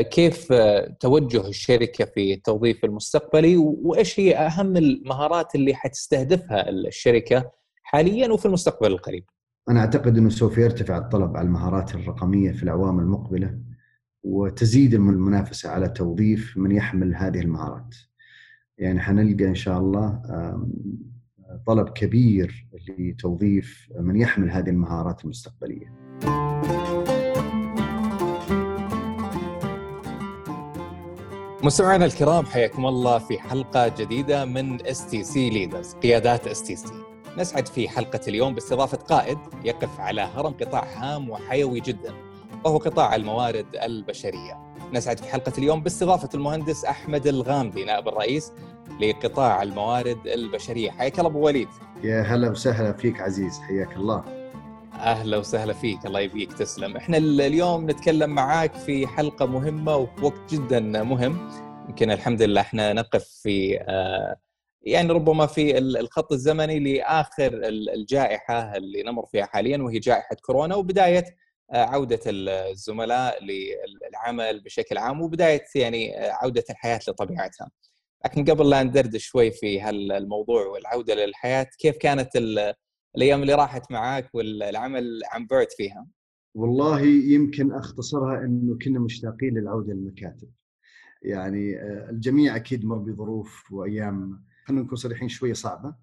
كيف توجه الشركة في التوظيف المستقبلي وإيش هي أهم المهارات اللي حتستهدفها الشركة حاليا وفي المستقبل القريب؟ أنا أعتقد إنه سوف يرتفع الطلب على المهارات الرقمية في الاعوام المقبلة وتزيد المنافسة على توظيف من يحمل هذه المهارات. يعني حنلقى إن شاء الله طلب كبير لتوظيف من يحمل هذه المهارات المستقبلية. مستمعينا الكرام حياكم الله في حلقة جديدة من STC Leaders قيادات STC. نسعد في حلقة اليوم باستضافة قائد يقف على هرم قطاع هام وحيوي جدا وهو قطاع الموارد البشرية. نسعد في حلقة اليوم باستضافة المهندس أحمد الغامدي نائب الرئيس لقطاع الموارد البشرية. حياك الله أبو وليد. يا هلا وسهلا فيك عزيز حياك الله. أهلا وسهلا فيك الله يبقيك تسلم إحنا اليوم نتكلم معاك في حلقة مهمة وفي وقت جدا مهم يمكن الحمد لله إحنا نقف في يعني ربما في الخط الزمني لآخر الجائحة اللي نمر فيها حاليا وهي جائحة كورونا وبداية عودة الزملاء للعمل بشكل عام وبداية يعني عودة الحياة لطبيعتها. لكن قبل لا ندردش شوي في هالموضوع والعودة للحياة كيف كانت الأيام اللي راحت معاك والعمل عن بعد فيها؟ والله يمكن أختصرها إنه كنا مشتاقين للعودة للمكاتب. يعني الجميع أكيد مر بظروف وأيام خلينا نكون صريحين شوية صعبة.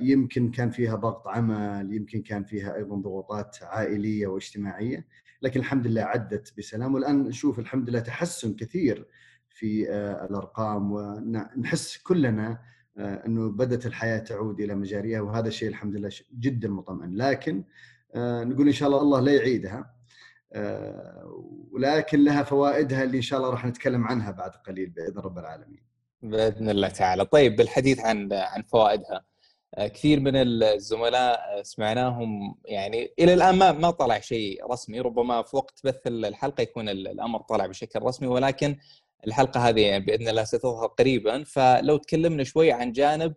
يمكن كان فيها ضغط عمل، يمكن كان فيها أيضا ضغوطات عائلية واجتماعية، لكن الحمد لله عدت بسلام والآن نشوف الحمد لله تحسن كثير في الأرقام ونحس كلنا إنه بدأت الحياة تعود إلى مجاريها وهذا الشيء الحمد لله جدا مطمئن. لكن نقول إن شاء الله الله لا يعيدها ولكن لها فوائدها اللي إن شاء الله راح نتكلم عنها بعد قليل بإذن رب العالمين. بإذن الله تعالى، طيب بالحديث عن عن فوائدها. كثير من الزملاء سمعناهم يعني إلى الآن ما ما طلع شيء رسمي ربما في وقت بث الحلقة يكون الأمر طلع بشكل رسمي ولكن الحلقة هذه يعني بإذن الله ستظهر قريبا فلو تكلمنا شوي عن جانب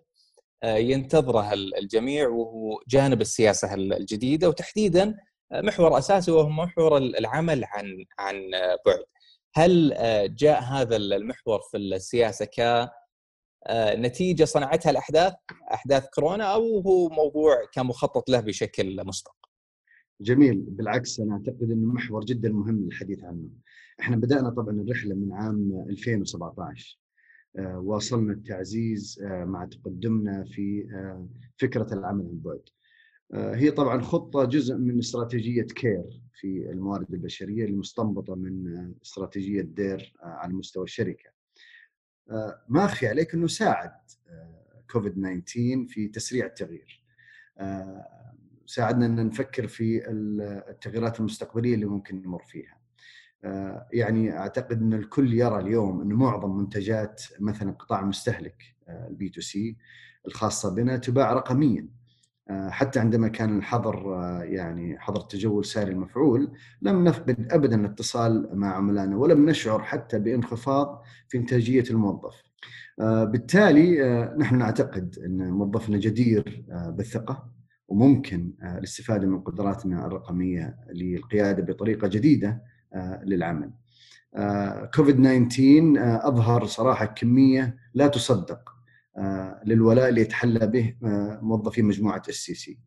ينتظره الجميع وهو جانب السياسة الجديدة وتحديدا محور أساسي وهو محور العمل عن عن بعد. هل جاء هذا المحور في السياسة ك نتيجة صنعتها الأحداث أحداث كورونا أو هو موضوع كان مخطط له بشكل مسبق؟ جميل بالعكس أنا أعتقد إنه محور جدا مهم للحديث عنه. إحنا بدأنا طبعا الرحلة من عام 2017 واصلنا التعزيز مع تقدمنا في فكرة العمل عن بعد. هي طبعا خطة جزء من استراتيجية كير في الموارد البشرية المستنبطة من استراتيجية دير على مستوى الشركة. ما أخفي عليك إنه ساعد كوفيد 19 في تسريع التغيير. ساعدنا إن نفكر في التغييرات المستقبلية اللي ممكن نمر فيها. يعني أعتقد إن الكل يرى اليوم إن معظم منتجات مثلا قطاع المستهلك ال B2C الخاصة بنا تباع رقميا حتى عندما كان الحظر يعني حظر التجول ساري المفعول لم نفقد ابدا الاتصال مع عملائنا ولم نشعر حتى بانخفاض في إنتاجية الموظف. بالتالي نحن نعتقد إن موظفنا جدير بالثقة وممكن الاستفادة من قدراتنا الرقمية للقيادة بطريقة جديدة للعمل. كوفيد 19 أظهر صراحة كمية لا تصدق للولاء اللي يتحلى به موظفي مجموعة STC.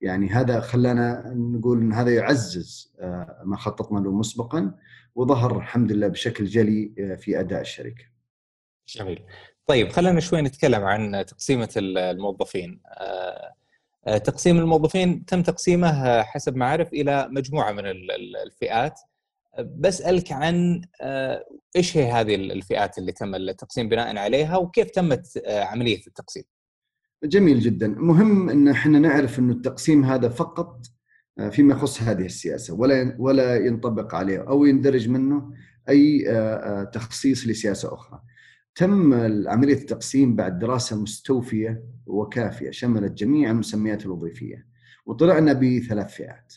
يعني هذا خلانا نقول إن هذا يعزز ما خططنا له مسبقا وظهر الحمد لله بشكل جلي في أداء الشركة. جميل. طيب خلينا شوي نتكلم عن تقسيمة الموظفين. تقسيم الموظفين تم تقسيمه حسب ما اعرف إلى مجموعة من الفئات بسألك عن إيش هي هذه الفئات اللي تم التقسيم بناء عليها وكيف تمت عملية التقسيم؟ جميل جدا، مهم إن إحنا نعرف إنه التقسيم هذا فقط فيما يخص هذه السياسة ولا ولا ينطبق عليه أو يندرج منه أي تخصيص لسياسة أخرى. تم عملية التقسيم بعد دراسة مستوفية وكافية شملت جميع المسميات الوظيفية وطلعنا بثلاث فئات.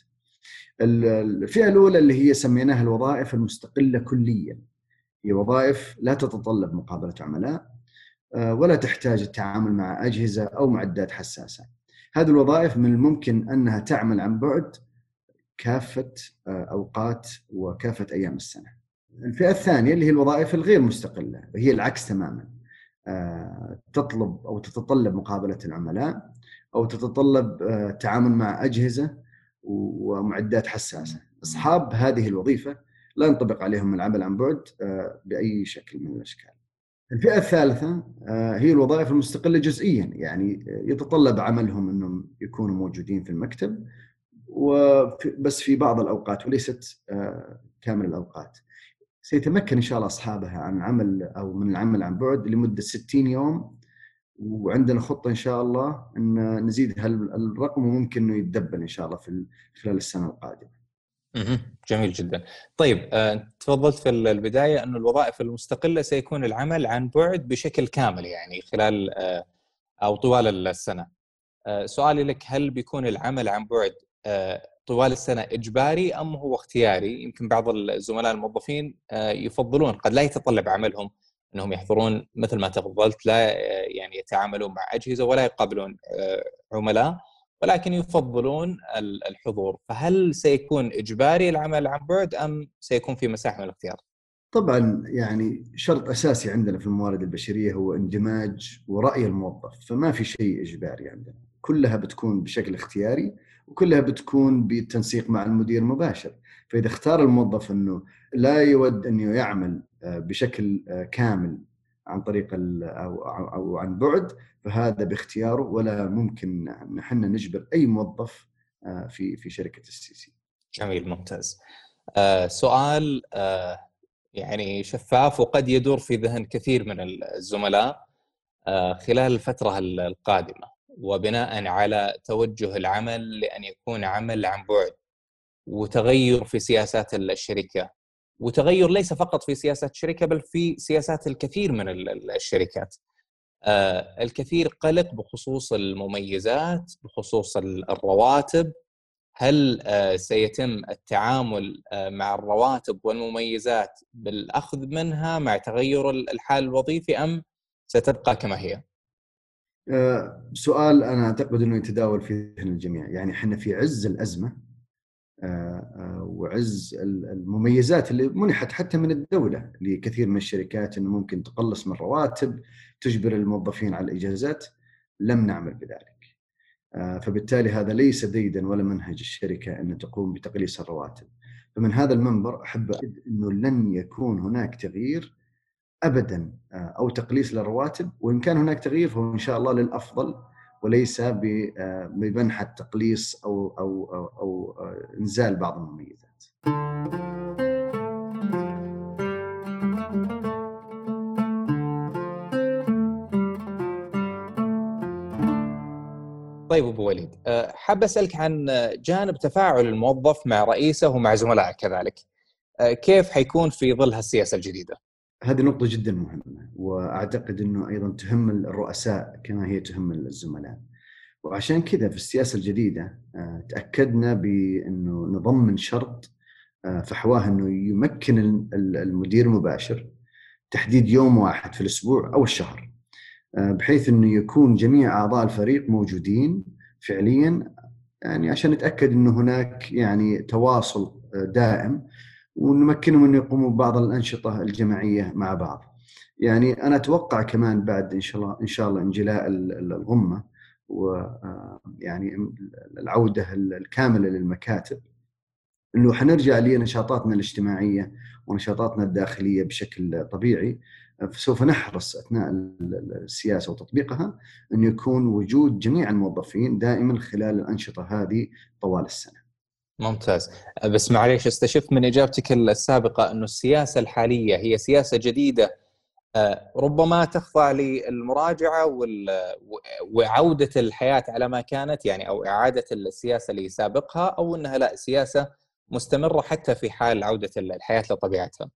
الفئة الأولى اللي هي سميناها الوظائف المستقلة كليا. هي وظائف لا تتطلب مقابلة عملاء ولا تحتاج التعامل مع أجهزة أو معدات حساسة. هذه الوظائف من الممكن أنها تعمل عن بعد كافة أوقات وكافة أيام السنة. الفئة الثانية اللي هي الوظائف الغير مستقلة هي العكس تماما. آه، تطلب أو تتطلب مقابلة العملاء أو تتطلب التعامل مع أجهزة ومعدات حساسة. أصحاب هذه الوظيفة لا ينطبق عليهم العمل عن بعد بأي شكل من الأشكال. الفئة الثالثة هي الوظائف المستقلة جزئيا يعني يتطلب عملهم إنهم يكونوا موجودين في المكتب وبس في بعض الأوقات وليست كامل الأوقات. سيتمكن إن شاء الله أصحابها عن عمل أو من العمل عن بعد لمدة 60 يوم وعندنا خطة إن شاء الله إن نزيد هالرقم وممكن إنه يتدبل إن شاء الله في خلال السنة القادمة. جميل جدا. طيب آه، تفضلت في البداية إنه الوظائف المستقلة سيكون العمل عن بعد بشكل كامل يعني خلال آه، أو طوال السنة. آه، سؤالي لك هل بيكون العمل عن بعد طوال السنة إجباري أم هو اختياري؟ يمكن بعض الزملاء الموظفين يفضلون قد لا يتطلب عملهم إنهم يحضرون مثل ما تفضلت لا يعني يتعاملون مع أجهزة ولا يقابلون عملاء ولكن يفضلون الحضور. فهل سيكون إجباري العمل عن بعد أم سيكون في مساحة من الاختيار؟ طبعا يعني شرط أساسي عندنا في الموارد البشرية هو اندماج ورأي الموظف فما في شيء إجباري عندنا. كلها بتكون بشكل اختياري وكلها بتكون بالتنسيق مع المدير مباشر. فإذا اختار الموظف إنه لا يود انه يعمل آه، بشكل آه، كامل عن طريق أو أو عن بعد فهذا باختياره ولا ممكن نحن نجبر أي موظف آه، في في شركة السي سي. جميل ممتاز. سؤال يعني شفاف وقد يدور في ذهن كثير من الزملاء خلال الفترة القادمة وبناء على توجه العمل لأن يكون عمل عن بعد وتغير في سياسات الشركة وتغير ليس فقط في سياسات الشركة بل في سياسات الكثير من الشركات. آه، الكثير قلق بخصوص المميزات بخصوص الرواتب هل آه، سيتم التعامل آه، مع الرواتب والمميزات بالأخذ منها مع تغير الحال الوظيفي أم ستبقى كما هي؟ سؤال أنا أعتقد إنه يتداول في ذهن الجميع، يعني إحنا في عز الأزمة وعز المميزات اللي منحت حتى من الدولة لكثير من الشركات إنه ممكن تقلص من رواتب تجبر الموظفين على الإجازات لم نعمل بذلك. آه، فبالتالي هذا ليس ديدا ولا منهج الشركة إن تقوم بتقليص الرواتب. فمن هذا المنبر أحب إنه لن يكون هناك تغيير ابدا آه، أو تقليص للرواتب وإن كان هناك تغيير فهو إن شاء الله للأفضل وليس بمنحة تقليص أو, أو, أو, أو إنزال بعض المميزات. طيب أبو وليد حاب أسألك عن جانب تفاعل الموظف مع رئيسه ومع زملائه كذلك. كيف حيكون في ظل هالسياسة الجديدة؟ هذه نقطة جدا مهمة. وأعتقد إنه أيضا تهم الرؤساء كما هي تهم الزملاء. وعشان كذا في السياسة الجديدة آه، تأكدنا بإنه نضمن شرط آه، فحواه إنه يمكن المدير المباشر تحديد يوم واحد في الأسبوع أو الشهر آه، بحيث إنه يكون جميع أعضاء الفريق موجودين فعليا يعني عشان نتأكد إنه هناك يعني تواصل دائم ونمكنهم إنه يقوموا ببعض الأنشطة الجماعية مع بعض. يعني أنا أتوقع كمان بعد إن شاء الله إن شاء الله إنجلاء الغمة ويعني العودة الكاملة للمكاتب إنه حنرجع لنشاطاتنا الاجتماعية ونشاطاتنا الداخلية بشكل طبيعي سوف نحرص أثناء السياسة وتطبيقها انه يكون وجود جميع الموظفين دائما خلال الأنشطة هذه طوال السنة. ممتاز بس معليش استشف من إجابتك السابقة أنه السياسة الحالية هي سياسة جديدة آه، ربما تخضع للمراجعة وعودة الحياة على ما كانت يعني أو إعادة السياسة اللي سابقها أو إنها لا سياسة مستمرة حتى في حال عودة الحياة لطبيعتها.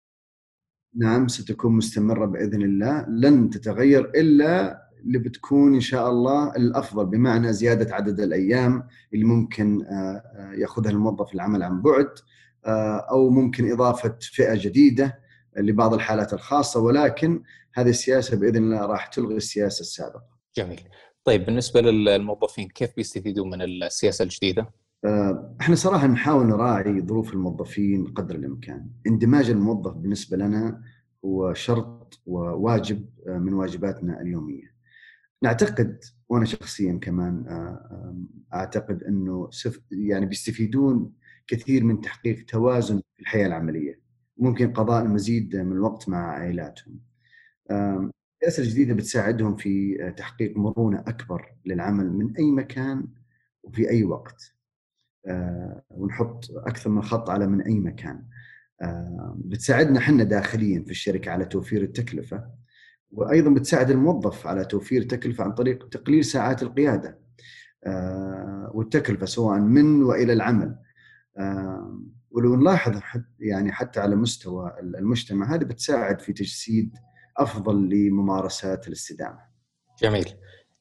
نعم ستكون مستمرة بإذن الله لن تتغير إلا اللي بتكون إن شاء الله الأفضل بمعنى زيادة عدد الأيام اللي ممكن آه، آه، يأخذها الموظف العمل عن بعد أو ممكن إضافة فئة جديدة لبعض الحالات الخاصة ولكن هذه السياسة بإذن الله راح تلغي السياسة السابقة. جميل. طيب بالنسبة للموظفين كيف بيستفيدون من السياسة الجديدة؟ آه، إحنا صراحة نحاول نراعي ظروف الموظفين قدر الإمكان، اندماج الموظف بالنسبة لنا هو شرط وواجب آه، من واجباتنا اليومية. نعتقد وأنا شخصيا كمان أعتقد إنه يعني بيستفيدون كثير من تحقيق توازن في الحياة العملية. ممكن قضاء المزيد من الوقت مع عائلاتهم. السياسة الجديده بتساعدهم في تحقيق مرونة أكبر للعمل من أي مكان وفي أي وقت. آه، ونحط أكثر من خط على من أي مكان. بتساعدنا إحنا داخليا في الشركة على توفير التكلفة وأيضا بتساعد الموظف على توفير تكلفه عن طريق تقليل ساعات القيادة آه، والتكلفة سواء من وإلى العمل. ولو نلاحظ يعني حتى على مستوى المجتمع هذه بتساعد في تجسيد أفضل لممارسات الاستدامة. جميل.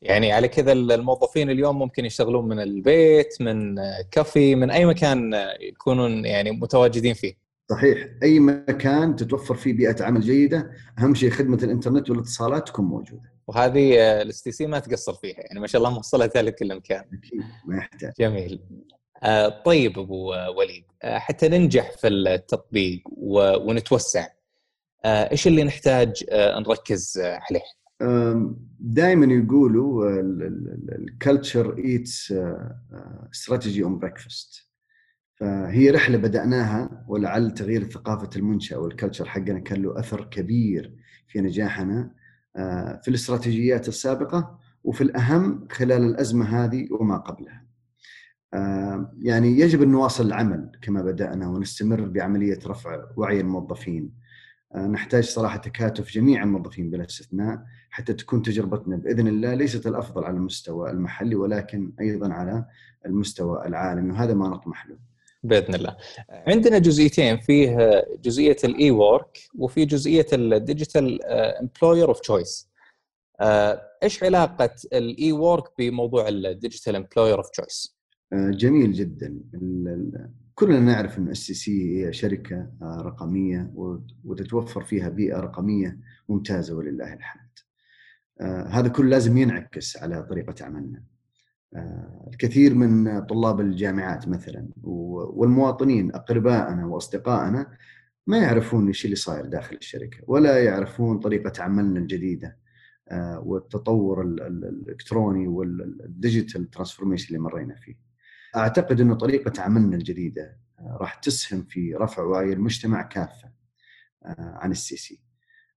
يعني على كذا الموظفين اليوم ممكن يشتغلون من البيت، من كافي، من أي مكان يكونون يعني متواجدين فيه. صحيح، أي مكان تتوفر فيه بيئة عمل جيدة، أهم شيء خدمة الإنترنت والاتصالات تكون موجودة. وهذه ال STC ما تقصر فيها، يعني ما شاء الله موصلتها لكل مكان. أكيد ما يحتاج. جميل. آه، طيب أبو وليد آه، حتى ننجح في التطبيق ونتوسع آه، إيش اللي نحتاج نركز عليه؟ دائما يقولوا ال culture eats strategy on breakfast فهي رحلة بدأناها ولعل تغيير ثقافة المنشاه وال culture حقنا كان له أثر كبير في نجاحنا في الاستراتيجيات السابقة وفي الأهم خلال الأزمة هذه وما قبلها. يعني يجب أن نواصل العمل كما بدأنا ونستمر بعملية رفع وعي الموظفين. آه، نحتاج صراحة تكاتف جميع الموظفين بلا استثناء حتى تكون تجربتنا بإذن الله ليست الأفضل على المستوى المحلي ولكن أيضا على المستوى العالمي وهذا ما نطمح له. بإذن الله. عندنا جزئيتين فيه جزئية ال e-work وفي جزئية ال digital employer of choice. إيش علاقة ال e-work بموضوع ال digital employer of choice؟ آه، جميل جدا كلنا نعرف إن STC هي شركة آه، رقمية وتتوفر فيها بيئة رقمية ممتازة ولله الحمد. آه، هذا كله لازم ينعكس على طريقة عملنا. الكثير من طلاب الجامعات مثلا والمواطنين اقربائنا وأصدقائنا ما يعرفون إيش اللي صاير داخل الشركة ولا يعرفون طريقة عملنا الجديدة والتطور الإلكتروني وال digital transformation اللي مرينا فيه. أعتقد إنه طريقة عملنا الجديدة آه، راح تسهم في رفع وعي المجتمع كافة آه، عن STC.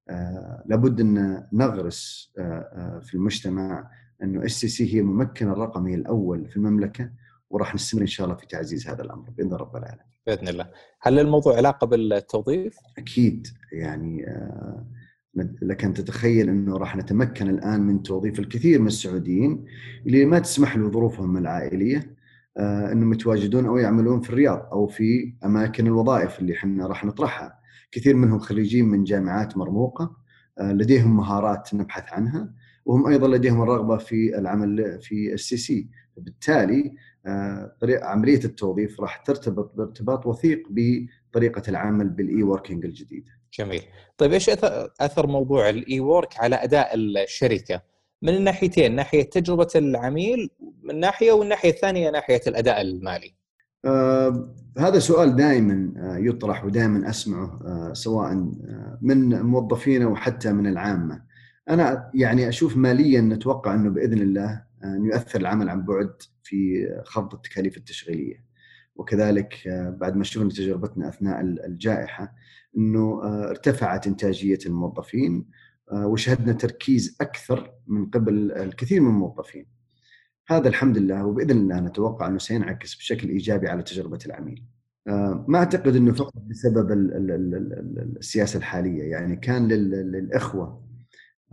آه، لابد أن نغرس في المجتمع انه السي سي هي الممكن الرقمي الأول في المملكة وراح نستمر إن شاء الله في تعزيز هذا الأمر بإذن رب العالمين. بإذن الله. هل الموضوع علاقة بالتوظيف؟ أكيد يعني لك أن تتخيل أنه راح نتمكن الآن من توظيف الكثير من السعوديين اللي ما تسمح له ظروفهم العائلية إنهم يتواجدون أو يعملون في الرياض أو في أماكن الوظائف اللي إحنا راح نطرحها كثير منهم خريجين من جامعات مرموقة آه، لديهم مهارات نبحث عنها وهم أيضا لديهم الرغبة في العمل في STC بالتالي آه، عملية التوظيف راح ترتبط بارتباط وثيق بطريقة العمل بال e-working الجديدة. جميل. طيب إيش أثر موضوع ال e-work على أداء الشركة؟ من الناحيتين ناحية تجربة العميل من ناحية والناحيه الثانية ناحية الأداء المالي. آه هذا سؤال دائما آه يطرح ودائما أسمعه آه سواء آه من موظفينا وحتى من العامة. أنا يعني أشوف ماليا نتوقع أنه بإذن الله آه، أن يؤثر العمل عن بعد في خفض التكاليف التشغيلية. وكذلك بعد ما شفنا تجربتنا أثناء الجائحة أنه ارتفعت إنتاجية الموظفين وشهدنا تركيز أكثر من قبل الكثير من الموظفين. هذا الحمد لله وبإذن الله نتوقع أنه سينعكس بشكل إيجابي على تجربة العميل. آه، ما أعتقد أنه فقط بسبب السياسة الحالية يعني كان للإخوة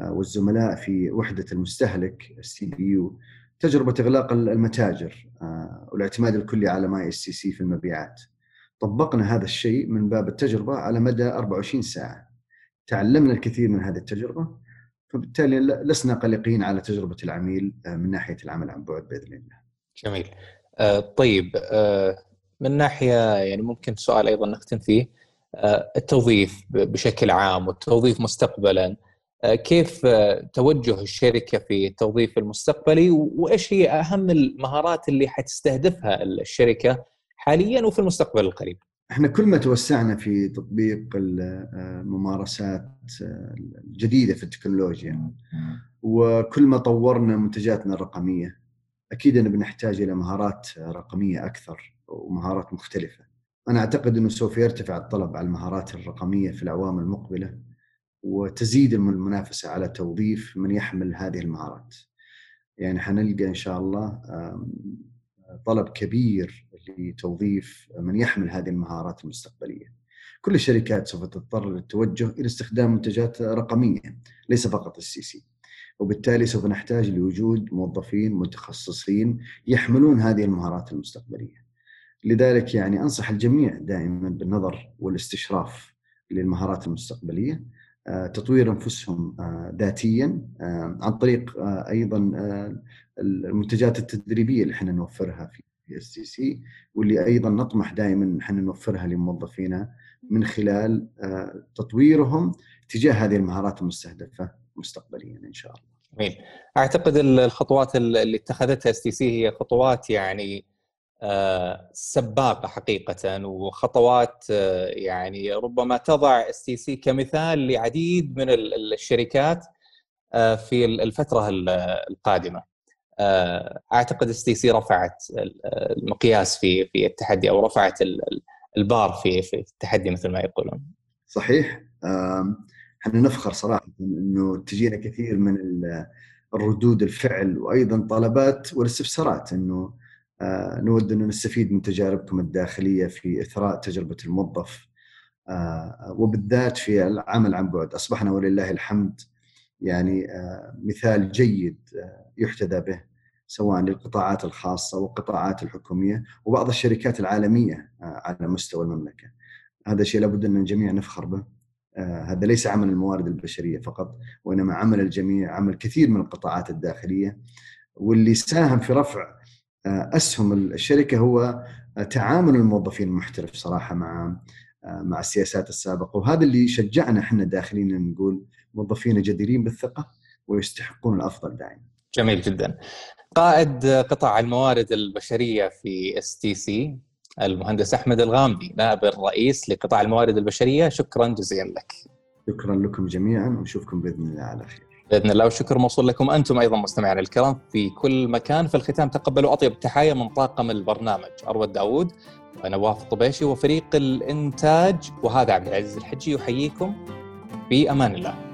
آه، والزملاء في وحدة المستهلك ال CBU تجربة إغلاق المتاجر والاعتماد الكلي على my STC في المبيعات. طبقنا هذا الشيء من باب التجربة على مدى 24 ساعة. تعلمنا الكثير من هذه التجربة فبالتالي لسنا قلقين على تجربة العميل آه، من ناحية العمل عن بعد بإذن الله. جميل. آه طيب آه من ناحية يعني ممكن سؤال أيضا نختم فيه التوظيف بشكل عام والتوظيف مستقبلا كيف توجه الشركة في التوظيف المستقبلي وإيش هي أهم المهارات اللي حتستهدفها الشركة حاليا وفي المستقبل القريب؟ إحنا كل ما توسعنا في تطبيق الممارسات الجديدة في التكنولوجيا وكل ما طورنا منتجاتنا الرقمية أكيد ان بنحتاج إلى مهارات رقمية أكثر ومهارات مختلفة. أنا أعتقد أنه سوف يرتفع الطلب على المهارات الرقمية في الاعوام المقبلة وتزيد المنافسة على توظيف من يحمل هذه المهارات. يعني حنلقى إن شاء الله طلب كبير لتوظيف من يحمل هذه المهارات المستقبلية. كل الشركات سوف تضطر للتوجه إلى استخدام منتجات رقمية ليس فقط STC. وبالتالي سوف نحتاج لوجود موظفين متخصصين يحملون هذه المهارات المستقبلية. لذلك يعني أنصح الجميع دائما بالنظر والاستشراف للمهارات المستقبلية تطوير أنفسهم آه، ذاتيا آه، عن طريق أيضا المنتجات التدريبية اللي إحنا نوفرها في STC واللي أيضا نطمح دائما إحنا نوفرها لموظفينا من خلال تطويرهم تجاه هذه المهارات المستهدفة مستقبليا إن شاء الله. جميل. أعتقد الخطوات اللي اتخذتها STC هي خطوات يعني سباقه حقيقة وخطوات يعني ربما تضع STC كمثال لعديد من الشركات في الفترة القادمة. أعتقد STC رفعت المقياس في في التحدي أو رفعت البار في في التحدي مثل ما يقولون. صحيح إحنا نفخر صراحة إنه تجينا كثير من الردود الفعل وأيضا طلبات والاستفسارات إنه آه، نود أن نستفيد من تجاربكم الداخلية في إثراء تجربة الموظف. آه، وبالذات في العمل عن بعد. أصبحنا ولله الحمد يعني آه، مثال جيد يحتذى به سواء للقطاعات الخاصة والقطاعات الحكومية وبعض الشركات العالمية على مستوى المملكة. هذا شيء لابد أن الجميع نفخر به. هذا ليس عمل الموارد البشرية فقط وإنما عمل الجميع عمل كثير من القطاعات الداخلية. واللي ساهم في رفع أسهم الشركة هو تعامل الموظفين المحترف صراحة مع مع السياسات السابقة وهذا اللي شجعنا إحنا داخلين نقول موظفين جديرين بالثقة ويستحقون الأفضل دائما. جميل جدا. قائد قطاع الموارد البشرية في STC المهندس أحمد الغامدي نائب الرئيس لقطاع الموارد البشرية شكرا جزيلا لك. شكرا لكم جميعا ونشوفكم بإذن الله على خير. بإذن الله والشكر موصول لكم أنتم أيضا مستمعينا الكرام في كل مكان. في الختام تقبلوا اطيب التحايا من طاقم البرنامج أروى داوود ونواف الطبيشي وفريق الإنتاج وهذا عبد العزيز الحجي يحييكم في أمان الله.